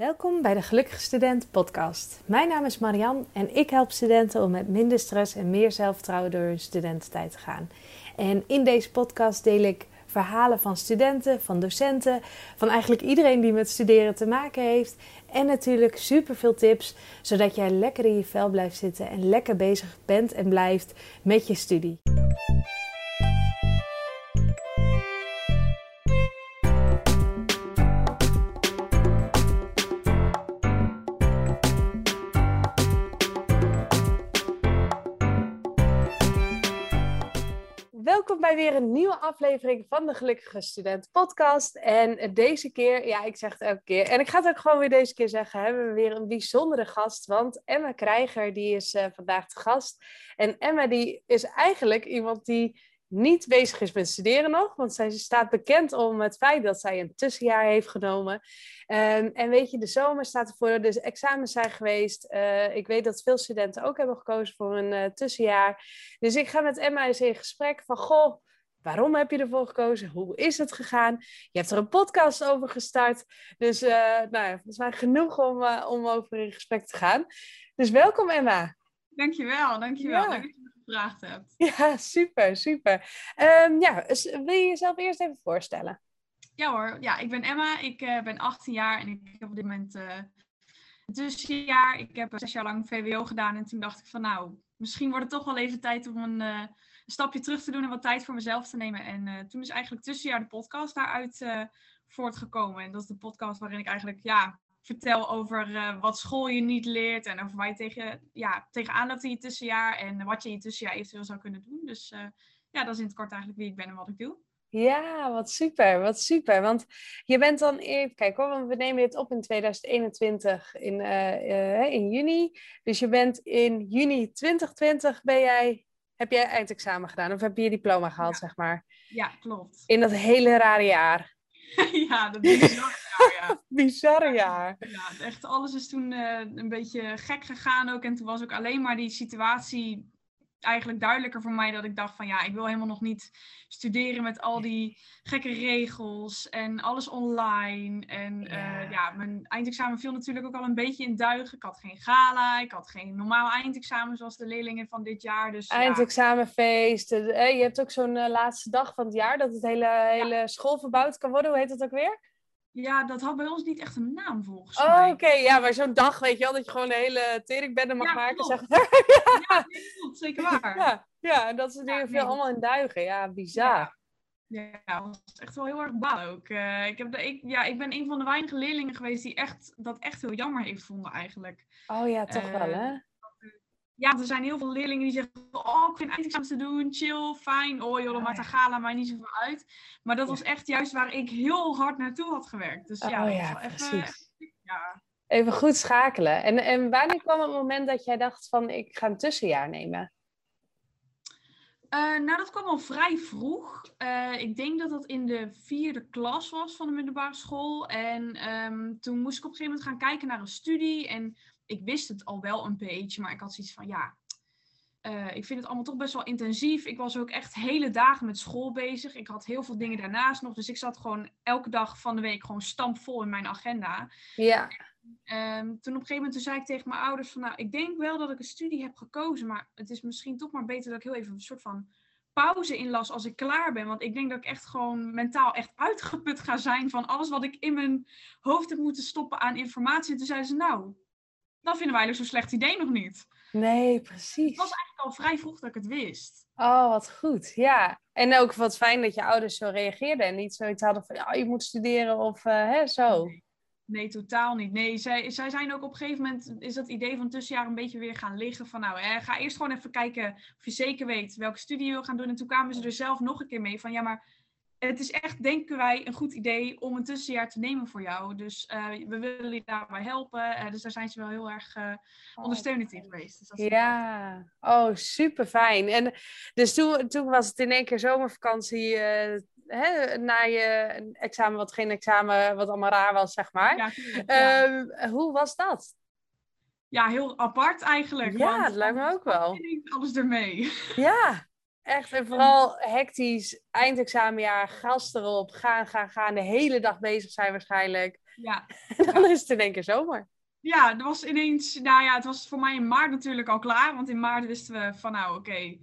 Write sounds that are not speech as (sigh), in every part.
Welkom bij de Gelukkige Student podcast. Mijn naam is Marian en ik help studenten om met minder stress en meer zelfvertrouwen door hun studententijd te gaan. En in deze podcast deel ik verhalen van studenten, van docenten, van eigenlijk iedereen die met studeren te maken heeft. En natuurlijk super veel tips, zodat jij lekker in je vel blijft zitten en lekker bezig bent en blijft met je studie. Welkom bij weer een nieuwe aflevering van de Gelukkige Student podcast. En deze keer, ja, ik zeg het elke keer, en ik ga het ook gewoon weer deze keer zeggen, hebben we weer een bijzondere gast. Want Emma Krijger, die is uh, vandaag de gast. En Emma, die is eigenlijk iemand die niet bezig is met studeren nog. Want zij staat bekend om het feit dat zij een tussenjaar heeft genomen. Um, en weet je, de zomer staat ervoor, dus examens zijn geweest. Uh, ik weet dat veel studenten ook hebben gekozen voor een uh, tussenjaar. Dus ik ga met Emma eens in gesprek van, goh, waarom heb je ervoor gekozen? Hoe is het gegaan? Je hebt er een podcast over gestart. Dus uh, nou ja, volgens mij genoeg om, om over in gesprek te gaan. Dus welkom Emma. Dankjewel, dankjewel. Ja. Gevraagd hebt. (laughs) Ja, super, super. Um, ja, wil je jezelf eerst even voorstellen? Ja hoor, ja, ik ben Emma, ik uh, ben 18 jaar en ik heb op dit moment uh, een tussenjaar. Ik heb zes jaar lang VWO gedaan en toen dacht ik van nou, misschien wordt het toch wel even tijd om een, uh, een stapje terug te doen en wat tijd voor mezelf te nemen. En toen is eigenlijk tussenjaar de podcast daaruit voortgekomen. En dat is de podcast waarin ik eigenlijk ja, vertel over uh, wat school je niet leert en over waar je tegen, ja, tegenaan loopt in je tussenjaar en wat je in je tussenjaar eventueel zou kunnen doen. Dus uh, ja, dat is in het kort eigenlijk wie ik ben en wat ik doe. Ja, wat super, wat super. Want je bent dan even, kijk hoor, want we nemen dit op in 2021 in, uh, in juni. Dus je bent in juni 2020 ben jij, heb jij eindexamen gedaan of heb je je diploma gehaald, ja. zeg maar? Ja, klopt. In dat hele rare jaar. (laughs) ja, dat is bizar jaar, ja. (laughs) Bizarre jaar. Ja, echt alles is toen uh, een beetje gek gegaan ook. En toen was ook alleen maar die situatie eigenlijk duidelijker voor mij dat ik dacht van ja, ik wil helemaal nog niet studeren met al die gekke regels en alles online. En ja, uh, ja mijn eindexamen viel natuurlijk ook al een beetje in duigen. Ik had geen gala, ik had geen normaal eindexamen zoals de leerlingen van dit jaar. Dus, Eindexamenfeest. Ja. Je hebt ook zo'n laatste dag van het jaar dat het hele, hele ja. school verbouwd kan worden. Hoe heet dat ook weer? Ja, dat had bij ons niet echt een naam volgens oh, mij. Oké, okay. ja, maar zo'n dag weet je wel, dat je gewoon een hele teringbende mag ja, maken, zeg (laughs) ja, nee, klopt, zeker waar. Ja, ja en dat soort dingen viel allemaal in duigen. Ja, bizar. Ja, ja dat was echt wel heel erg balen ook. Uh, ik, heb de, ik, ja, ik ben een van de weinige leerlingen geweest die echt, dat echt heel jammer heeft gevonden eigenlijk. Oh ja, toch uh, wel hè? Ja, er zijn heel veel leerlingen die zeggen: Oh, ik vind eindexamens te doen, chill, fijn. Oh joh, dan maakt de gala mij niet zoveel uit. Maar dat was echt juist waar ik heel hard naartoe had gewerkt. Dus ja, oh, ja dat was even, ja. even goed schakelen. En, en wanneer kwam het moment dat jij dacht: van ik ga een tussenjaar nemen? Uh, nou, dat kwam al vrij vroeg. Uh, ik denk dat dat in de vierde klas was van de middelbare school. En um, toen moest ik op een gegeven moment gaan kijken naar een studie. En ik wist het al wel een beetje, maar ik had zoiets van ja. Uh, ik vind het allemaal toch best wel intensief. Ik was ook echt hele dagen met school bezig. Ik had heel veel dingen daarnaast nog. Dus ik zat gewoon elke dag van de week gewoon stampvol in mijn agenda. Ja. En, um, toen op een gegeven moment toen zei ik tegen mijn ouders van nou, ik denk wel dat ik een studie heb gekozen, maar het is misschien toch maar beter dat ik heel even een soort van pauze inlas als ik klaar ben. Want ik denk dat ik echt gewoon mentaal echt uitgeput ga zijn van alles wat ik in mijn hoofd heb moeten stoppen aan informatie. En toen zeiden ze nou, dat vinden wij dus zo'n slecht idee nog niet. Nee, precies. Het was eigenlijk al vrij vroeg dat ik het wist. Oh, wat goed. Ja. En ook wat fijn dat je ouders zo reageerden en niet zoiets hadden van, ja, je moet studeren of uh, hè, zo. Nee. nee. totaal niet. Nee, zij, zij zijn ook op een gegeven moment, is dat idee van tussenjaar een beetje weer gaan liggen. Van nou, hè, ga eerst gewoon even kijken of je zeker weet welke studie je wil gaan doen. En toen kwamen ze er zelf nog een keer mee van, ja, maar het is echt, denken wij, een goed idee om een tussenjaar te nemen voor jou. Dus uh, we willen je daarbij helpen. Uh, dus daar zijn ze wel heel erg uh, ondersteunend in geweest. Dus dat ja, oh, super fijn. En dus toen, toen was het in één keer zomervakantie. Hè, na je examen, wat geen examen, wat allemaal raar was, zeg maar. Ja, ja. Ehm, hoe was dat? Ja, heel apart eigenlijk. Ja, dat lijkt me ook wel. Alles ermee. Ja, Echt, en vooral hectisch, eindexamenjaar, gas erop, gaan, gaan, gaan. De hele dag bezig zijn waarschijnlijk. Ja. En (laughs) dan is het in één keer zomer. Ja, er was ineens, nou ja, het was voor mij in maart natuurlijk al klaar. Want in maart wisten we van nou oké,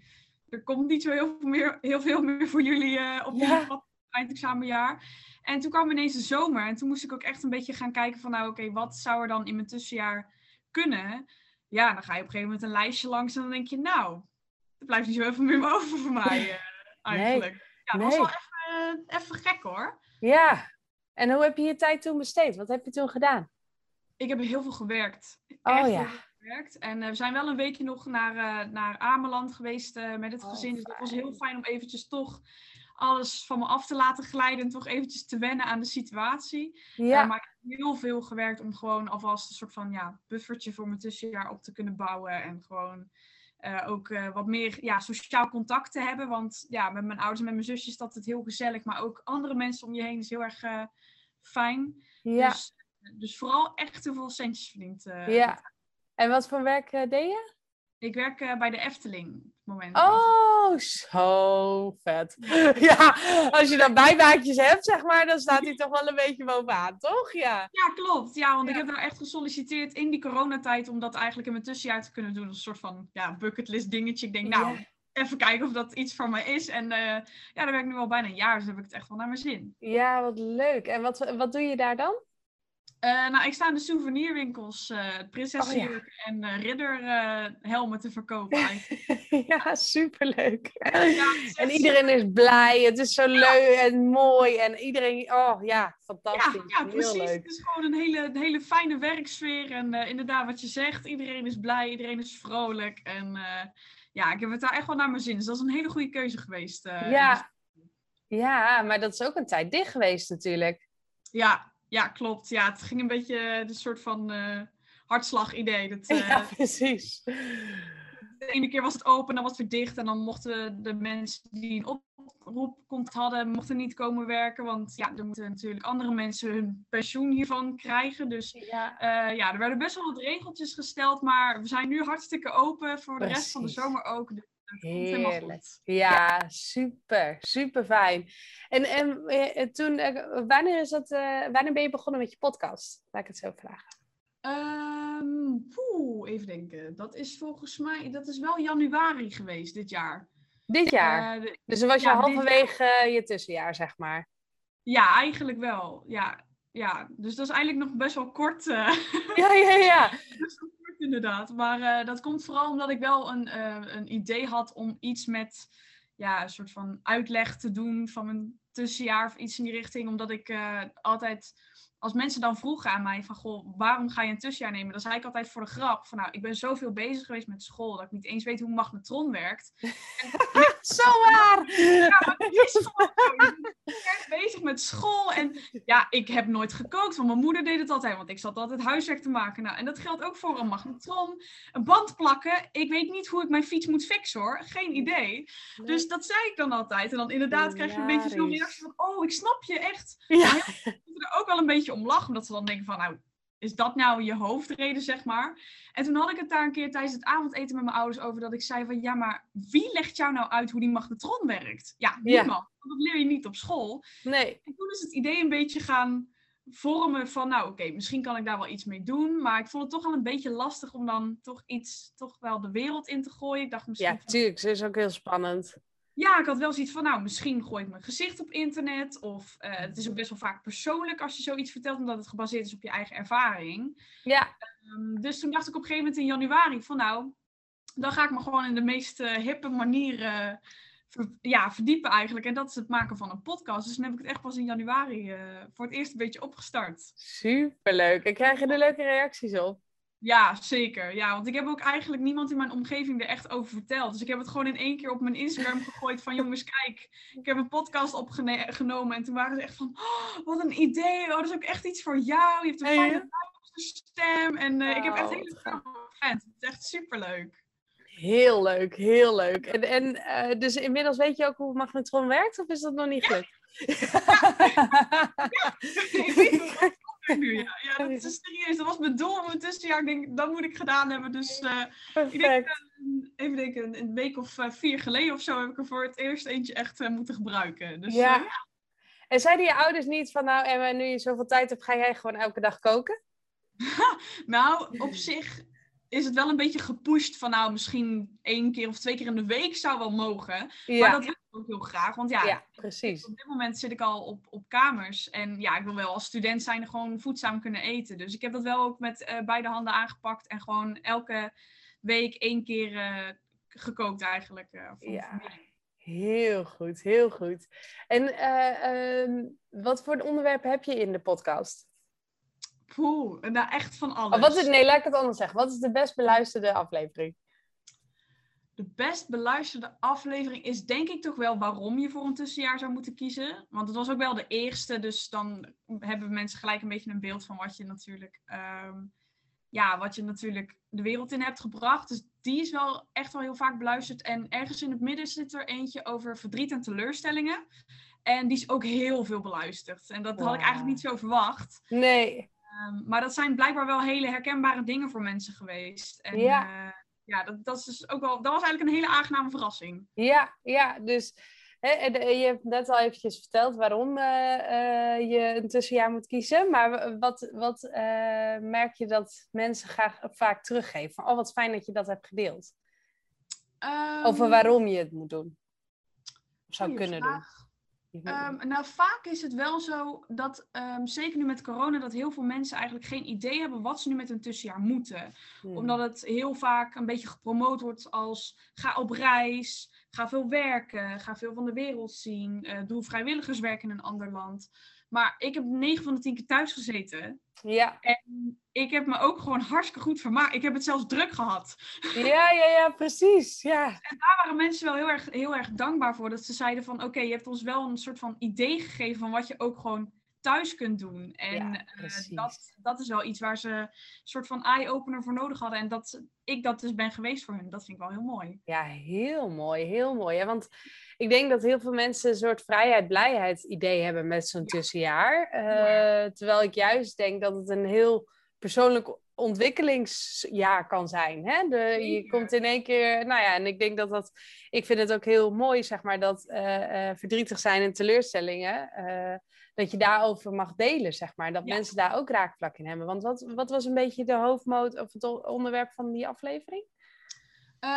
er komt niet zo heel veel meer, heel veel meer voor jullie uh, op Ja. het eindexamenjaar. En toen kwam ineens de zomer en toen moest ik ook echt een beetje gaan kijken van nou oké, wat zou er dan in mijn tussenjaar kunnen? Ja, dan ga je op een gegeven moment een lijstje langs en dan denk je nou, er blijft niet zo veel meer over voor mij eh, eigenlijk. Ja, dat was nee. wel even, eh, even gek hoor. Ja. En hoe heb je je tijd toen besteed? Wat heb je toen gedaan? Ik heb heel veel gewerkt. Oh, Echt ja. gewerkt. En eh, we zijn wel een weekje nog naar, eh, naar Ameland geweest met het Oh, gezin. Dus dat was heel fijn om eventjes toch alles van me af te laten glijden. En toch eventjes te wennen aan de situatie. Ja. Maar ik heb heel veel gewerkt om gewoon alvast een soort van ja, buffertje voor mijn tussenjaar op te kunnen bouwen. En gewoon eh, ook eh, wat meer ja, sociaal contact te hebben. Want ja, met mijn ouders en met mijn zusjes is dat het heel gezellig. Maar ook andere mensen om je heen is heel erg eh, fijn. ja. Dus, dus vooral echt heel veel centjes verdiend. eh, ja. En wat voor werk deed je? Ik werk bij de Efteling moment. Oh, zo vet. (laughs) Ja, als je dan bijbaantjes hebt, zeg maar, dan staat hij toch wel een beetje bovenaan, toch? Ja. Ja, klopt. Ja, want ik heb daar echt gesolliciteerd in die coronatijd om dat eigenlijk in mijn tussenjaar te kunnen doen. Als een soort van ja, bucketlist dingetje. Ik denk, nou, Ja. even kijken of dat iets voor mij is. En eh, ja, daar werk ik nu al bijna een jaar, dus heb ik het echt wel naar mijn zin. Ja, wat leuk. En wat, wat doe je daar dan? Eh, nou, ik sta in de souvenirwinkels uh, Oh, ja. prinsessenjurk en eh ridderhelmen te verkopen eigenlijk. (laughs) ja, superleuk. Ja, (laughs) En iedereen is blij. Het is zo leuk en mooi. En iedereen, oh ja, fantastisch. Ja, Heel precies. leuk. Het is gewoon een hele, een hele fijne werksfeer. En eh, inderdaad, wat je zegt, iedereen is blij, iedereen is vrolijk. En eh, ja, ik heb het daar echt wel naar mijn zin. Dus dat is een hele goede keuze geweest. eh. Ja. Ja, maar dat is ook een tijd dicht geweest natuurlijk. ja, ja, klopt. Ja, het ging een beetje de soort van eh hartslag-idee. Dat, (laughs) eh, Ja, precies. De ene keer was het open, dan was het weer dicht. En dan mochten de mensen die een oproepcontact hadden, mochten niet komen werken. Want ja, er moeten natuurlijk andere mensen hun pensioen hiervan krijgen. Dus Ja. Eh, ja, er werden best wel wat regeltjes gesteld, maar we zijn nu hartstikke open voor de rest van de zomer ook. Dus Heerlijk. Ja, super, super fijn. En, en eh, toen, eh, wanneer, is dat, eh, wanneer ben je begonnen met je podcast? Laat ik het zo vragen. Ehm, poeh, even denken. Dat is volgens mij, dat is wel januari geweest dit jaar. Dit jaar. De- dus dan was je ja, halverwege je tussenjaar, zeg maar. ja, eigenlijk wel. Ja, ja, dus dat is eigenlijk nog best wel kort. Ja, ja, ja. kort (laughs) inderdaad. Maar eh, dat komt vooral omdat ik wel een, eh, een idee had om iets met ja, een soort van uitleg te doen van mijn tussenjaar of iets in die richting. Omdat ik eh, altijd, als mensen dan vroegen aan mij van, goh, waarom ga je een tussenjaar nemen? Dan zei ik altijd voor de grap van, nou, ik ben zoveel bezig geweest met school dat ik niet eens weet hoe een magnetron werkt. (laughs) Zo waar! Ja, is bezig met school. En ja, ik heb nooit gekookt, want mijn moeder deed het altijd. Want ik zat altijd huiswerk te maken. Nou, en dat geldt ook voor een magnetron. Een band plakken. Ik weet niet hoe ik mijn fiets moet fixen hoor. Geen idee. Dus dat zei ik dan altijd. En dan inderdaad krijg je een beetje zo'n reactie van... Oh, ik snap je echt. Ja. Ik moet er ook wel een beetje om lachen. Omdat ze dan denken van... Nou, is dat nou je hoofdreden, zeg maar? En toen had ik het daar een keer tijdens het avondeten met mijn ouders over. Dat ik zei van... Ja, maar wie legt jou nou uit hoe die magnetron werkt? Ja, Ja. niemand. Want dat leer je niet op school. Nee. En toen is het idee een beetje gaan vormen van, nou oké, misschien kan ik daar wel iets mee doen. Maar ik vond het toch al een beetje lastig om dan toch iets, toch wel de wereld in te gooien. Ik dacht misschien, Ja, tuurlijk. Ze is ook heel spannend. Ja, ik had wel zoiets van, nou misschien gooi ik mijn gezicht op internet. Of eh, het is ook best wel vaak persoonlijk als je zoiets vertelt, omdat het gebaseerd is op je eigen ervaring. Ja, Ehm, dus toen dacht ik op een gegeven moment in januari van, nou, dan ga ik me gewoon in de meest eh, hippe manier ver- ja, verdiepen eigenlijk. En dat is het maken van een podcast. Dus toen heb ik het echt pas in januari eh, voor het eerst een beetje opgestart. superleuk. En krijg je er leuke reacties op? Ja, zeker. Ja, want ik heb ook eigenlijk niemand in mijn omgeving er echt over verteld. Dus ik heb het gewoon in één keer op mijn Instagram gegooid van jongens, kijk, ik heb een podcast opgenomen. En toen waren ze echt van, oh, wat een idee. Oh, dat is ook echt iets voor jou. Je hebt een Ja, fijne ja. stem. En eh, ik heb echt hele leuke fans. Het is echt superleuk. Heel leuk, heel leuk. En, en eh, dus inmiddels weet je ook hoe magnetron werkt, of is dat nog niet gelukt? (laughs) (laughs) weet het (laughs) nu, ja. ja dat is serieus. Dat was mijn doel in mijn tussenjaar. Ik denk, dat moet ik gedaan hebben. Dus uh, ik denk, even denken, een week of vier geleden of zo heb ik er voor het eerst eentje echt moeten gebruiken. Dus, ja. En zeiden je ouders niet van, nou Emma, nu je zoveel tijd hebt, ga jij gewoon elke dag koken? (laughs) nou, op zich is het wel een beetje gepusht van nou misschien één keer of twee keer in de week zou wel mogen. Ja. Maar dat wil ik ook heel graag. Want ja, ja, precies. op dit moment zit ik al op, op kamers. En ja, ik wil wel als student zijn gewoon voedzaam kunnen eten. Dus ik heb dat wel ook met uh, beide handen aangepakt. En gewoon elke week één keer uh, gekookt eigenlijk. Uh, ja, heel goed, heel goed. En ehm, wat voor onderwerpen heb je in de podcast? Poeh, nou echt van alles. Wat is, nee, laat ik het anders zeggen. Wat is de best beluisterde aflevering? De best beluisterde aflevering is denk ik toch wel waarom je voor een tussenjaar zou moeten kiezen. Want het was ook wel de eerste, dus dan hebben mensen gelijk een beetje een beeld van wat je natuurlijk, ehm, ja, wat je natuurlijk de wereld in hebt gebracht. Dus die is wel echt wel heel vaak beluisterd. En ergens in het midden zit er eentje over verdriet en teleurstellingen. En die is ook heel veel beluisterd. En dat had ik eigenlijk niet zo verwacht. Nee. Ehm, maar dat zijn blijkbaar wel hele herkenbare dingen voor mensen geweest. En, ja. Uh, ja, dat, dat, is dus ook wel, dat was eigenlijk een hele aangename verrassing. Ja, ja dus hè, je hebt net al eventjes verteld waarom uh, uh, je een tussenjaar moet kiezen. Maar wat, wat merk je dat mensen graag, vaak teruggeven? Van, oh, wat fijn dat je dat hebt gedeeld. Um, Over waarom je het moet doen. Of zou kunnen vraag. doen. Um, nou, vaak is het wel zo dat, um, zeker nu met corona, dat heel veel mensen eigenlijk geen idee hebben wat ze nu met een tussenjaar moeten. Hmm. Omdat het heel vaak een beetje gepromoot wordt als ga op reis, ga veel werken, ga veel van de wereld zien, uh, doe vrijwilligerswerk in een ander land. Maar ik heb 9 van de 10 keer thuis gezeten. Ja. En ik heb me ook gewoon hartstikke goed vermaakt. Ik heb het zelfs druk gehad. Ja, ja, ja, precies. Ja. En daar waren mensen wel heel erg, heel erg dankbaar voor. Dat ze zeiden van, oké, je hebt ons wel een soort van idee gegeven van wat je ook gewoon thuis kunt doen. En uh, dat, dat is wel iets waar ze een soort van eye-opener voor nodig hadden. En dat ik dat dus ben geweest voor hun. Dat vind ik wel heel mooi. Ja, heel mooi. Heel mooi. Ja, want ik denk dat heel veel mensen een soort vrijheid, blijheid idee hebben met zo'n tussenjaar. Uh, terwijl ik juist denk dat het een heel persoonlijk ontwikkelingsjaar kan zijn. Hè? De, je komt in één keer, nou ja, en ik denk dat dat, ik vind het ook heel mooi, zeg maar, dat uh, verdrietig zijn en teleurstellingen, dat je daarover mag delen, zeg maar. Dat mensen daar ook raakvlak in hebben. Want wat, wat was een beetje de hoofdmoot of het onderwerp van die aflevering?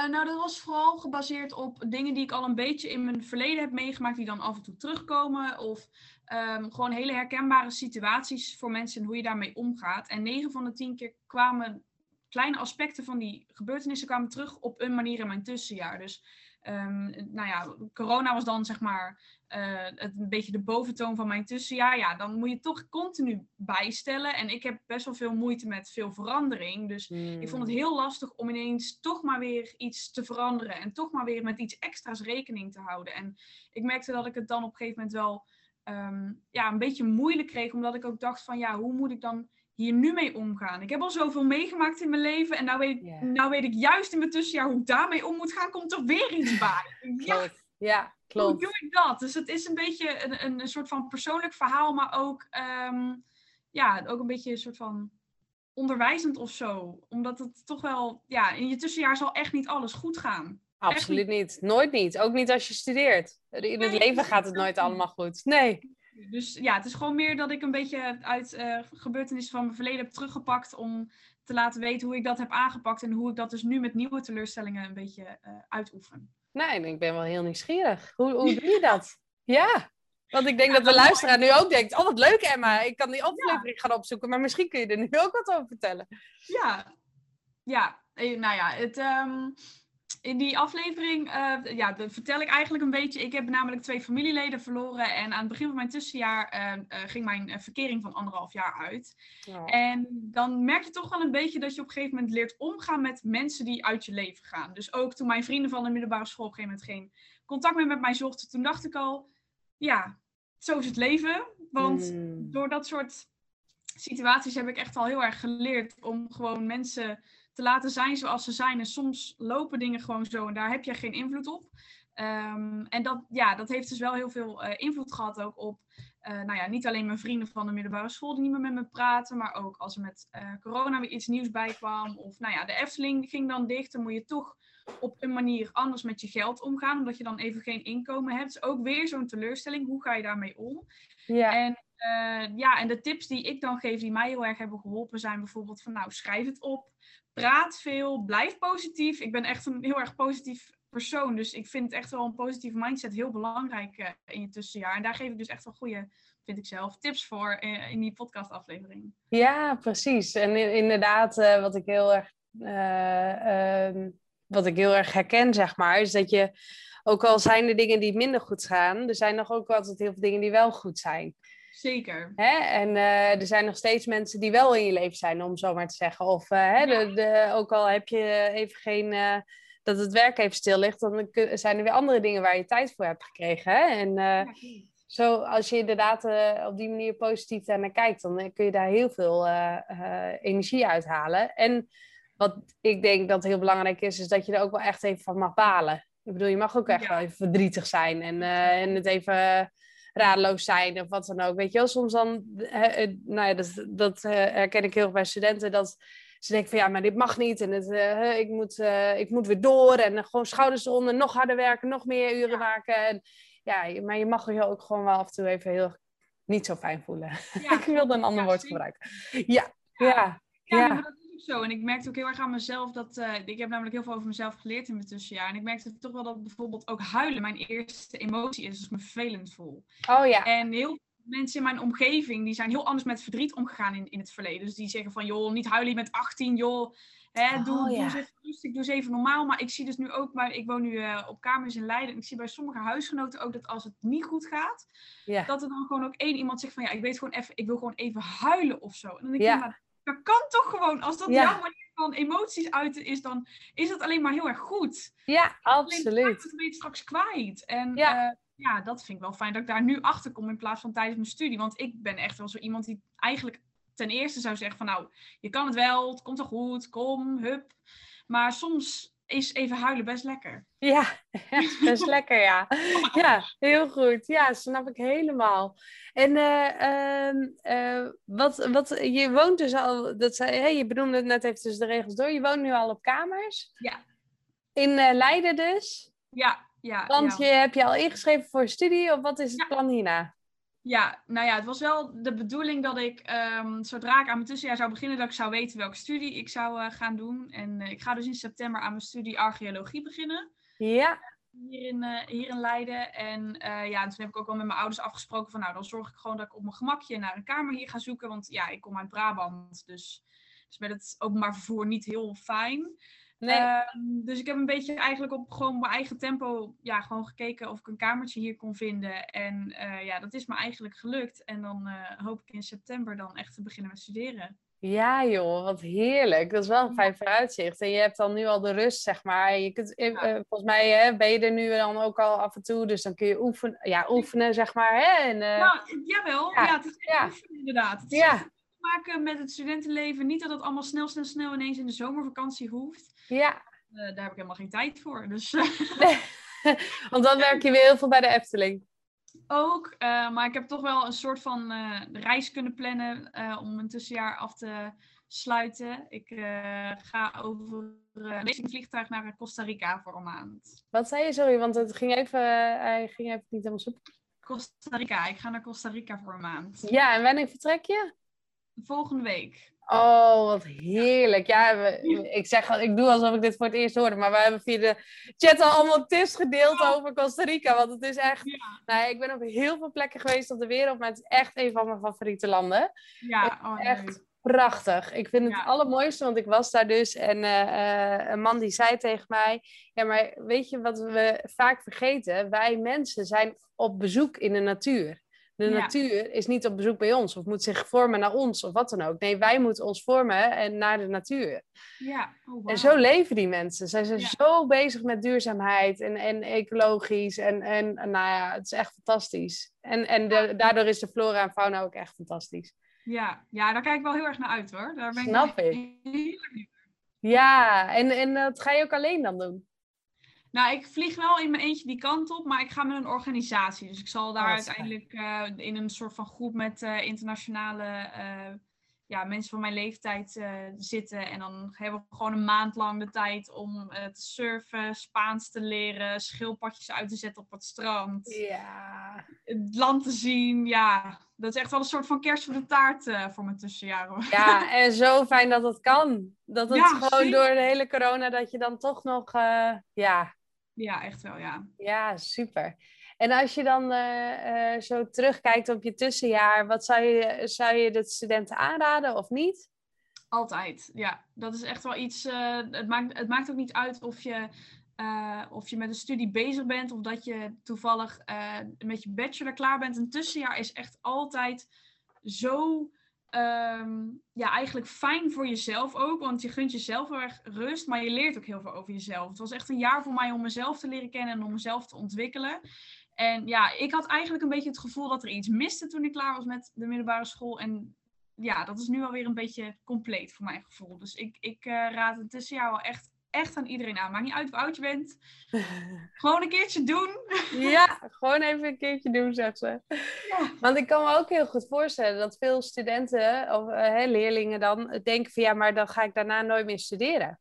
Uh, nou, dat was vooral gebaseerd op dingen die ik al een beetje in mijn verleden heb meegemaakt, die dan af en toe terugkomen. Of um, gewoon hele herkenbare situaties voor mensen en hoe je daarmee omgaat. En 9 van de 10 keer kwamen kleine aspecten van die gebeurtenissen kwamen terug op een manier in mijn tussenjaar. Dus um, nou ja, corona was dan zeg maar uh, het, een beetje de boventoon van mijn tussenjaar. Ja, dan moet je toch continu bijstellen. En ik heb best wel veel moeite met veel verandering. Dus ik vond het hmm. heel lastig om ineens toch maar weer iets te veranderen. En toch maar weer met iets extra's rekening te houden. En ik merkte dat ik het dan op een gegeven moment wel um, ja, een beetje moeilijk kreeg. Omdat ik ook dacht van ja, hoe moet ik dan hier nu mee omgaan? Ik heb al zoveel meegemaakt in mijn leven. En nou weet, ik, nou weet ik juist in mijn tussenjaar hoe ik daarmee om moet gaan. Komt er weer iets bij. ja, (laughs) ja, klopt. Hoe doe ik dat? Dus het is een beetje een, een, een soort van persoonlijk verhaal, maar ook, um, ja, ook een beetje een soort van onderwijzend of zo. Omdat het toch wel, ja, in je tussenjaar zal echt niet alles goed gaan. Absoluut niet. Nooit niet. Ook niet als je studeert. In het leven gaat het nooit allemaal goed. Nee. Dus ja, het is gewoon meer dat ik een beetje uit uh, gebeurtenissen van mijn verleden heb teruggepakt om te laten weten hoe ik dat heb aangepakt en hoe ik dat dus nu met nieuwe teleurstellingen een beetje uh, uitoefen. Nee, ik ben wel heel nieuwsgierig. Hoe, hoe doe je dat? Ja, want ik denk dat de luisteraar nu ook denkt, oh wat leuk Emma, ik kan die aflevering gaan opzoeken, maar misschien kun je er nu ook wat over vertellen. Ja, ja, eh, nou ja, het, um, in die aflevering uh, ja, vertel ik eigenlijk een beetje. Ik heb namelijk twee familieleden verloren. En aan het begin van mijn tussenjaar uh, uh, ging mijn verkering van anderhalf jaar uit. En dan merk je toch wel een beetje dat je op een gegeven moment leert omgaan met mensen die uit je leven gaan. Dus ook toen mijn vrienden van de middelbare school op een gegeven moment geen contact meer met mij zochten, toen dacht ik al, ja, zo is het leven. Want hmm. door dat soort situaties heb ik echt al heel erg geleerd om gewoon mensen te laten zijn zoals ze zijn. En soms lopen dingen gewoon zo en daar heb je geen invloed op. Um, en dat, ja, dat heeft dus wel heel veel uh, invloed gehad ook op uh, nou ja, niet alleen mijn vrienden van de middelbare school die niet meer met me praten, maar ook als er met uh, corona weer iets nieuws bij kwam. Of nou ja, de Efteling ging dan dicht, dan moet je toch op een manier anders met je geld omgaan, omdat je dan even geen inkomen hebt. Dus ook weer zo'n teleurstelling. Hoe ga je daarmee om? Ja. En, ja, en de tips die ik dan geef, die mij heel erg hebben geholpen, zijn bijvoorbeeld van nou, schrijf het op. Praat veel, blijf positief. Ik ben echt een heel erg positief persoon. Dus ik vind echt wel een positieve mindset heel belangrijk uh, in je tussenjaar. En daar geef ik dus echt wel goede, vind ik zelf, tips voor uh, in die podcastaflevering. Ja, precies. En inderdaad, uh, wat ik heel erg um, wat ik heel erg herken, zeg maar, is dat je, ook al zijn er dingen die minder goed gaan, er zijn nog ook altijd heel veel dingen die wel goed zijn. Zeker. Hè? En uh, er zijn nog steeds mensen die wel in je leven zijn, om zo maar te zeggen. Of uh, hè, de, de, ook al heb je even geen, uh, dat het werk even stil ligt, dan zijn er weer andere dingen waar je tijd voor hebt gekregen. Hè? En ja, zo, als je inderdaad op die manier positief naar kijkt, dan kun je daar heel veel energie uithalen. En wat ik denk dat heel belangrijk is, is dat je er ook wel echt even van mag balen. Ik bedoel, je mag ook echt wel even verdrietig zijn en, en het even radeloos zijn of wat dan ook. Weet je wel, soms dan, uh, nou ja, dat, dat uh, herken ik heel erg bij studenten, dat ze denken van ja, maar dit mag niet en het, ik, moet, ik moet weer door en gewoon schouders eronder, nog harder werken, nog meer uren ja. maken. En, ja, maar je mag je ook gewoon wel af en toe even heel niet zo fijn voelen. Ja. (laughs) ik wilde een ander woord gebruiken. Ja, ja. ja zo. En ik merkte ook heel erg aan mezelf dat. Uh, ik heb namelijk heel veel over mezelf geleerd in mijn tussenjaar. En ik merkte toch wel dat bijvoorbeeld ook huilen mijn eerste emotie is als ik me vervelend voel. Oh ja. En heel veel mensen in mijn omgeving die zijn heel anders met verdriet omgegaan in, in het verleden. Dus die zeggen van joh, niet huilen met 18, joh. Hè, oh, doe, ja. doe eens even rustig, doe eens even normaal. Maar ik zie dus nu ook, maar ik woon nu uh, op kamers in Leiden. En ik zie bij sommige huisgenoten ook dat als het niet goed gaat, ja. dat er dan gewoon ook één iemand zegt van ja, ik weet gewoon even, ik wil gewoon even huilen of zo. En dan denk ja. ik, maar dat kan toch gewoon. Als dat jouw manier van emoties uiten is, dan is dat alleen maar heel erg goed. Ja, absoluut. Dat ben je straks kwijt. En ja. Uh, ja, dat vind ik wel fijn dat ik daar nu achter kom in plaats van tijdens mijn studie. Want ik ben echt wel zo iemand die eigenlijk ten eerste zou zeggen van nou, je kan het wel, het komt wel goed, kom, hup. Maar soms is even huilen best lekker. (laughs) Ja, best lekker, ja. Ja, heel goed. Ja, snap ik helemaal. En uh, wat, wat, je woont dus al, dat zei, hey, je benoemde het net even tussen de regels door, je woont nu al op kamers? Ja. In uh, Leiden dus? Ja, ja. Want ja. je heb je al ingeschreven voor studie of wat is het ja. plan hierna? Ja, nou ja, het was wel de bedoeling dat ik, um, zodra ik aan mijn tussenjaar zou beginnen, dat ik zou weten welke studie ik zou uh, gaan doen. En uh, ik ga dus in september aan mijn studie archeologie beginnen. Ja. Hier in, uh, hier in Leiden. En ja, toen heb ik ook wel met mijn ouders afgesproken van, nou, dan zorg ik gewoon dat ik op mijn gemakje naar een kamer hier ga zoeken. Want ja, ik kom uit Brabant, dus, dus met het openbaar vervoer niet heel fijn. Nee. Uh, dus ik heb een beetje eigenlijk op gewoon mijn eigen tempo ja, gewoon gekeken of ik een kamertje hier kon vinden. En uh, ja, dat is me eigenlijk gelukt. En dan uh, hoop ik in september dan echt te beginnen met studeren. Ja joh, wat heerlijk. Dat is wel een fijn vooruitzicht. En je hebt dan nu al de rust, zeg maar. Je kunt, ja. volgens mij hè, ben je er nu dan ook al af en toe. Dus dan kun je oefenen, ja, oefenen zeg maar. Hè? En, nou, jawel. Ja, ja het is echt oefenen inderdaad. Ja maken met het studentenleven. Niet dat het allemaal snel, snel, snel ineens in de zomervakantie hoeft. Ja. Uh, daar heb ik helemaal geen tijd voor. Dus, (laughs) Want dan werk je weer heel veel bij de Efteling. Ook, uh, maar ik heb toch wel een soort van uh, reis kunnen plannen om een tussenjaar af te sluiten. Ik ga over een vliegtuig naar Costa Rica voor een maand. Wat zei je, sorry, want het ging even, hij ging even niet helemaal zo. Costa Rica, ik ga naar Costa Rica voor een maand. Ja, en wanneer vertrek je? Volgende week. Oh, wat heerlijk. Ja, we, ik zeg, ik doe alsof ik dit voor het eerst hoorde, maar we hebben via de chat al allemaal tips gedeeld oh. over Costa Rica. Want het is echt, ja. nou, ik ben op heel veel plekken geweest op de wereld, maar het is echt een van mijn favoriete landen. Ja, oh, echt nee. prachtig. Ik vind het ja. allermooiste, want ik was daar dus en uh, uh, een man die zei tegen mij, ja, maar weet je wat we vaak vergeten? Wij mensen zijn op bezoek in de natuur. De ja. natuur is niet op bezoek bij ons of moet zich vormen naar ons of wat dan ook. Nee, wij moeten ons vormen en naar de natuur. Ja. Oh, wow. En zo leven die mensen. Zij zijn ja. zo bezig met duurzaamheid en, en ecologisch. En, en nou ja, het is echt fantastisch. En, en de, daardoor is de flora en fauna ook echt fantastisch. Ja, ja daar kijk ik wel heel erg naar uit hoor. Daar ben Snap ik. ik. Ja, en, en dat ga je ook alleen dan doen? Nou, ik vlieg wel in mijn eentje die kant op, maar ik ga met een organisatie. Dus ik zal daar Oh, dat is uiteindelijk eh, in een soort van groep met eh, internationale eh, ja, mensen van mijn leeftijd zitten. En dan hebben we gewoon een maand lang de tijd om te surfen, Spaans te leren, schildpadjes uit te zetten op het strand. Ja. Het land te zien, ja. Dat is echt wel een soort van kerst voor de taart voor mijn tussenjaren. ja, en zo fijn dat het kan. Dat het Ja, gewoon zeker. door de hele corona, dat je dan toch nog, ja, Ja, echt wel, ja. ja, super. En als je dan eh, eh, zo terugkijkt op je tussenjaar, wat zou je, zou je de studenten aanraden of niet? Altijd, ja. Dat is echt wel iets. eh, het, maakt, het maakt ook niet uit of je, of je met een studie bezig bent of dat je toevallig met je bachelor klaar bent. Een tussenjaar is echt altijd zo. Ehm, ja, eigenlijk fijn voor jezelf ook, want je gunt jezelf heel erg rust, maar je leert ook heel veel over jezelf. Het was echt een jaar voor mij om mezelf te leren kennen en om mezelf te ontwikkelen. En ja, ik had eigenlijk een beetje het gevoel dat er iets miste toen ik klaar was met de middelbare school. En ja, dat is nu alweer een beetje compleet voor mijn gevoel. Dus ik, ik eh, raad het tussenjaar wel echt, echt aan iedereen aan. Maakt niet uit hoe oud je bent. (laughs) Gewoon een keertje doen. Ja, gewoon even een keertje doen, zegt ze. Want ik kan me ook heel goed voorstellen dat veel studenten, of eh, hè, leerlingen dan, denken van ja, maar dan ga ik daarna nooit meer studeren.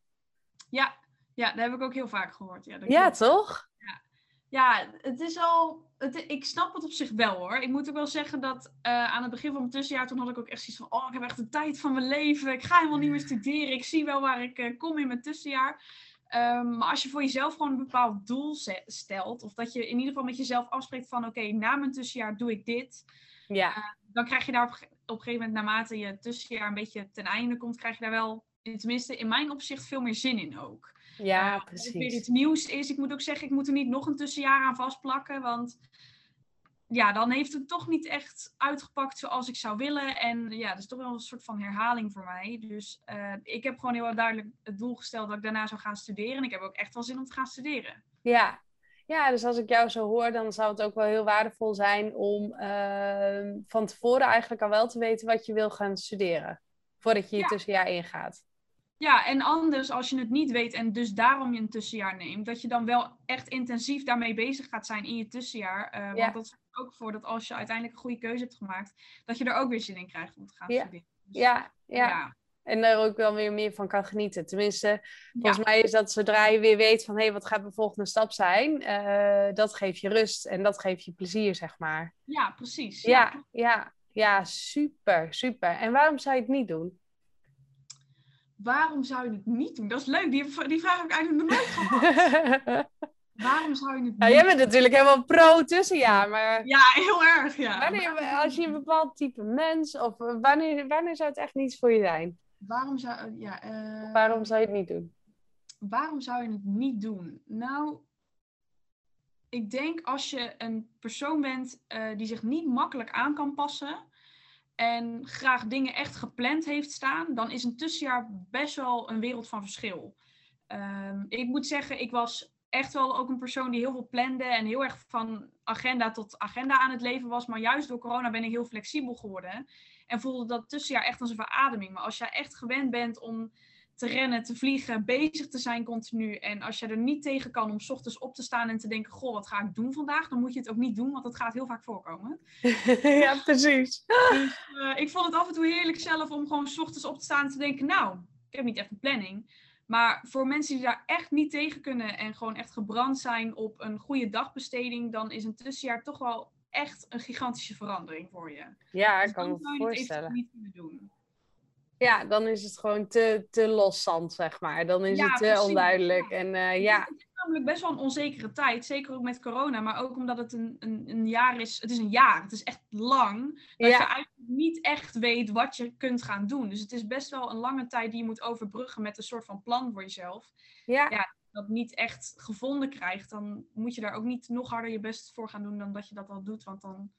Ja, ja dat heb ik ook heel vaak gehoord. Ja, dat Ja, klopt. toch? Ja, het is al. Het, ik snap het op zich wel hoor. Ik moet ook wel zeggen dat eh, aan het begin van mijn tussenjaar, toen had ik ook echt zoiets van: oh, ik heb echt de tijd van mijn leven. Ik ga helemaal niet meer studeren. Ik zie wel waar ik eh, kom in mijn tussenjaar. Ehm, maar als je voor jezelf gewoon een bepaald doel stelt, of dat je in ieder geval met jezelf afspreekt van: oké, na mijn tussenjaar doe ik dit. Ja, Dan krijg je daar op, op een gegeven moment, naarmate je tussenjaar een beetje ten einde komt, krijg je daar wel, tenminste in mijn opzicht, veel meer zin in ook ja, uh, of er weer precies. iets nieuws is. Ik moet ook zeggen, ik moet er niet nog een tussenjaar aan vastplakken. Want ja, dan heeft het toch niet echt uitgepakt zoals ik zou willen. En ja, dat is toch wel een soort van herhaling voor mij. Dus eh, ik heb gewoon heel duidelijk het doel gesteld dat ik daarna zou gaan studeren. En ik heb ook echt wel zin om te gaan studeren. Ja. ja, dus als ik jou zo hoor, dan zou het ook wel heel waardevol zijn om ehm, van tevoren eigenlijk al wel te weten wat je wil gaan studeren. Voordat je je Ja. tussenjaar ingaat. Ja, en anders als je het niet weet en dus daarom je een tussenjaar neemt, dat je dan wel echt intensief daarmee bezig gaat zijn in je tussenjaar. Eh, Ja. Want dat zorgt er ook voor dat als je uiteindelijk een goede keuze hebt gemaakt, dat je er ook weer zin in krijgt om te gaan Ja. studeren. Dus, Ja, ja. ja. En daar ook wel weer meer van kan genieten. Tenminste, volgens mij is dat zodra je weer weet van hé, hey, wat gaat mijn volgende stap zijn, eh, dat geeft je rust en dat geeft je plezier, zeg maar. Ja, precies. Ja, ja, ja, super, super. En waarom zou je het niet doen? Waarom zou je het niet doen? Dat is leuk. Die, die vraag heb ik eigenlijk nog nooit gehad. (laughs) Waarom zou je het niet jij bent natuurlijk helemaal pro tussenjaar, maar Ja, heel erg. Ja. wanneer, als je een bepaald type mens of eh, wanneer, wanneer zou het echt niets voor je zijn? Waarom zou, ja, eh, Waarom zou je het niet doen? waarom zou je het niet doen? Nou, ik denk als je een persoon bent eh, die zich niet makkelijk aan kan passen en graag dingen echt gepland heeft staan, dan is een tussenjaar best wel een wereld van verschil. Ehm, ik moet zeggen, ik was echt wel ook een persoon die heel veel plande en heel erg van agenda tot agenda aan het leven was. Maar juist door corona ben ik heel flexibel geworden en voelde dat tussenjaar echt als een verademing. Maar als jij echt gewend bent om te rennen, te vliegen, bezig te zijn continu. En als je er niet tegen kan om 's ochtends op te staan en te denken: Goh, wat ga ik doen vandaag? Dan moet je het ook niet doen, want dat gaat heel vaak voorkomen. (laughs) ja, precies. Dus eh, ik vond het af en toe heerlijk zelf om gewoon 's ochtends op te staan en te denken: Nou, ik heb niet echt een planning. Maar voor mensen die daar echt niet tegen kunnen en gewoon echt gebrand zijn op een goede dagbesteding, dan is een tussenjaar toch wel echt een gigantische verandering voor je. Ja, ik Dus kan dan me zou je het eventueel voorstellen. niet kunnen doen. Ja, dan is het gewoon te, te loszand, zeg maar. Dan is Ja, het te precies. onduidelijk. En eh, ja, Het is namelijk best wel een onzekere tijd. Zeker ook met corona. Maar ook omdat het een, een, een jaar is. Het is een jaar. Het is echt lang. Dat Ja. je eigenlijk niet echt weet wat je kunt gaan doen. Dus het is best wel een lange tijd die je moet overbruggen met een soort van plan voor jezelf. ja, Ja. Dat niet echt gevonden krijgt. Dan moet je daar ook niet nog harder je best voor gaan doen dan dat je dat al doet. Want dan,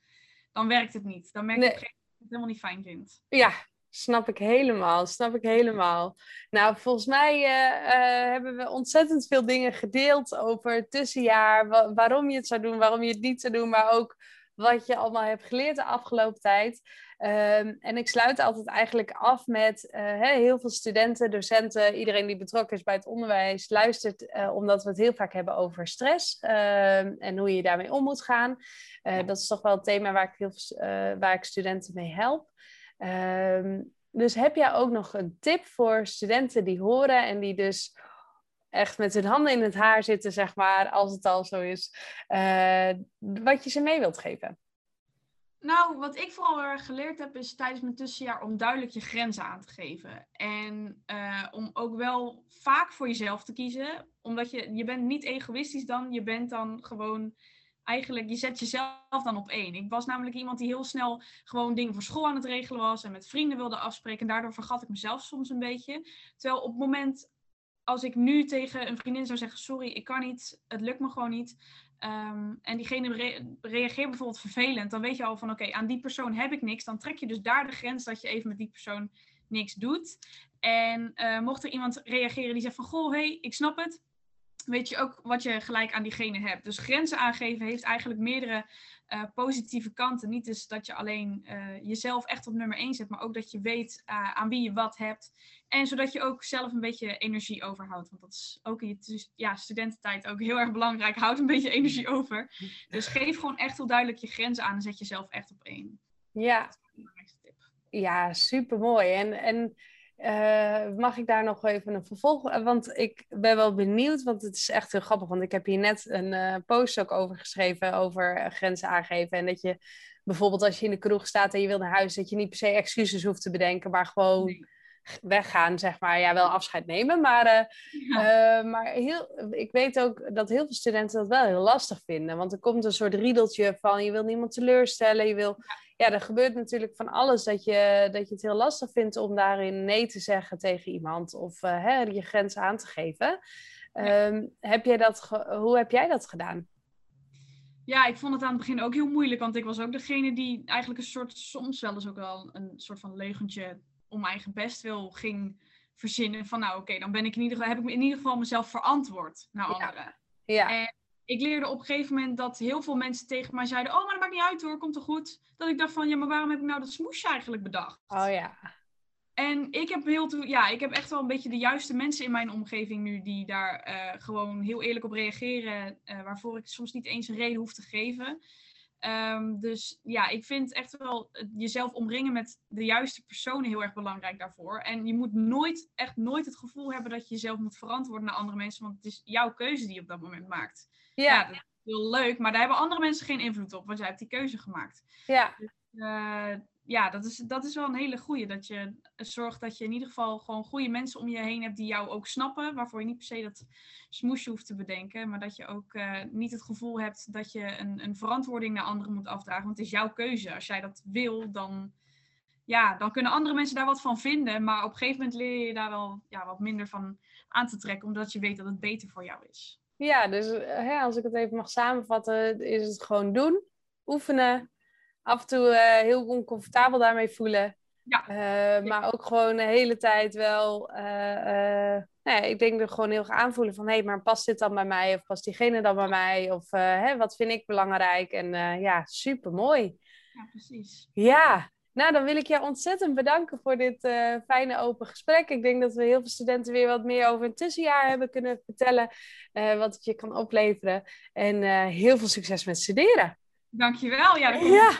dan werkt het niet. Dan merk je Nee. het helemaal niet fijn vindt. ja, snap ik helemaal. Snap ik helemaal. Nou, volgens mij eh, eh, hebben we ontzettend veel dingen gedeeld over het tussenjaar. wa- waarom je het zou doen, waarom je het niet zou doen. Maar ook wat je allemaal hebt geleerd de afgelopen tijd. Ehm, en ik sluit altijd eigenlijk af met uh, heel veel studenten, docenten, iedereen die betrokken is bij het onderwijs, luistert omdat we het heel vaak hebben over stress ehm, en hoe je daarmee om moet gaan. Dat is toch wel het thema waar ik, heel, waar ik studenten mee help. Ehm, dus heb jij ook nog een tip voor studenten die horen en die dus echt met hun handen in het haar zitten, zeg maar, als het al zo is, wat je ze mee wilt geven? Nou, wat ik vooral erg geleerd heb, is tijdens mijn tussenjaar om duidelijk je grenzen aan te geven. En uh, om ook wel vaak voor jezelf te kiezen. Omdat je, je bent niet egoïstisch dan, je bent dan gewoon eigenlijk, je zet jezelf dan op één. Ik was namelijk iemand die heel snel gewoon dingen voor school aan het regelen was en met vrienden wilde afspreken. En daardoor vergat ik mezelf soms een beetje. Terwijl op het moment als ik nu tegen een vriendin zou zeggen: Sorry, ik kan niet, het lukt me gewoon niet. Um, en diegene reageert bijvoorbeeld vervelend, dan weet je al van oké, aan die persoon heb ik niks. Dan trek je dus daar de grens dat je even met die persoon niks doet. En uh, mocht er iemand reageren die zegt van goh, hey, ik snap het. Weet je ook wat je gelijk aan diegene hebt. Dus grenzen aangeven heeft eigenlijk meerdere uh, positieve kanten. Niet dus dat je alleen uh, jezelf echt op nummer 1 zet, maar ook dat je weet uh, aan wie je wat hebt. En zodat je ook zelf een beetje energie overhoudt. Want dat is ook in je ja, studententijd ook heel erg belangrijk. Houd een beetje energie over. Dus geef gewoon echt heel duidelijk je grenzen aan en zet jezelf echt op één. Ja, ja super mooi. En, en uh, mag ik daar nog even een vervolg? Want ik ben wel benieuwd, want het is echt heel grappig. Want ik heb hier net een uh, post ook over geschreven over grenzen aangeven. En dat je bijvoorbeeld als je in de kroeg staat en je wil naar huis, dat je niet per se excuses hoeft te bedenken, maar gewoon nee. weggaan, zeg maar. Ja, wel afscheid nemen, maar, ja. maar heel, ik weet ook dat heel veel studenten dat wel heel lastig vinden. Want er komt een soort riedeltje van je wil niemand teleurstellen, je wil ja, er gebeurt natuurlijk van alles dat je, dat je het heel lastig vindt om daarin nee te zeggen tegen iemand of uh, hè, je grens aan te geven. Ja. Um, heb jij dat hoe heb jij dat gedaan? Ja, ik vond het aan het begin ook heel moeilijk, want ik was ook degene die eigenlijk een soort, soms wel eens ook wel een soort van leugentje om mijn eigen best wil ging verzinnen. Van nou oké, dan ben ik in ieder geval, heb ik in ieder geval mezelf verantwoord naar anderen. Ja. En ik leerde op een gegeven moment dat heel veel mensen tegen mij zeiden: Oh, maar dat maakt niet uit hoor, komt er goed. Dat ik dacht van, ja, maar waarom heb ik nou dat smoesje eigenlijk bedacht? Oh ja. En ik heb, heel ja, ik heb echt wel een beetje de juiste mensen in mijn omgeving nu die daar uh, gewoon heel eerlijk op reageren, uh, waarvoor ik soms niet eens een reden hoef te geven. Um, dus ja, ik vind echt wel jezelf omringen met de juiste personen heel erg belangrijk daarvoor. En je moet nooit, echt nooit het gevoel hebben dat je jezelf moet verantwoorden naar andere mensen, want het is jouw keuze die je op dat moment maakt. Ja. ja heel leuk, maar daar hebben andere mensen geen invloed op, want jij hebt die keuze gemaakt. Ja. Dus, uh, ja, dat is, dat is wel een hele goede. Dat je zorgt dat je in ieder geval gewoon goede mensen om je heen hebt die jou ook snappen. Waarvoor je niet per se dat smoesje hoeft te bedenken. Maar dat je ook uh, niet het gevoel hebt dat je een, een verantwoording naar anderen moet afdragen. Want het is jouw keuze. Als jij dat wil, dan, ja, dan kunnen andere mensen daar wat van vinden. Maar op een gegeven moment leer je daar wel ja, wat minder van aan te trekken. Omdat je weet dat het beter voor jou is. Ja, dus hè, als ik het even mag samenvatten, is het gewoon doen, oefenen, af en toe uh, heel oncomfortabel daarmee voelen. Ja. Uh, maar ook gewoon de hele tijd wel, uh, nou ja, ik denk er gewoon heel erg aanvoelen van, hé, hey, maar past dit dan bij mij? Of past diegene dan bij mij? Of hè, wat vind ik belangrijk? En ja, super mooi. Ja, precies. Ja, nou, dan wil ik je ontzettend bedanken voor dit uh, fijne open gesprek. Ik denk dat we heel veel studenten weer wat meer over een tussenjaar hebben kunnen vertellen. Uh, wat het je kan opleveren. En uh, heel veel succes met studeren. Dankjewel. Ja, dat ja.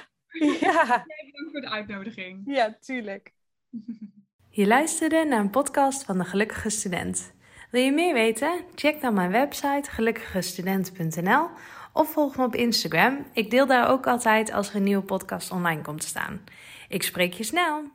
ja. Bedankt voor de uitnodiging. Ja, tuurlijk. (laughs) Je luisterde naar een podcast van de Gelukkige Student. Wil je meer weten? Check dan mijn website gelukkigestudent.nl of volg me op Instagram. Ik deel daar ook altijd als er een nieuwe podcast online komt te staan. Ik spreek je snel.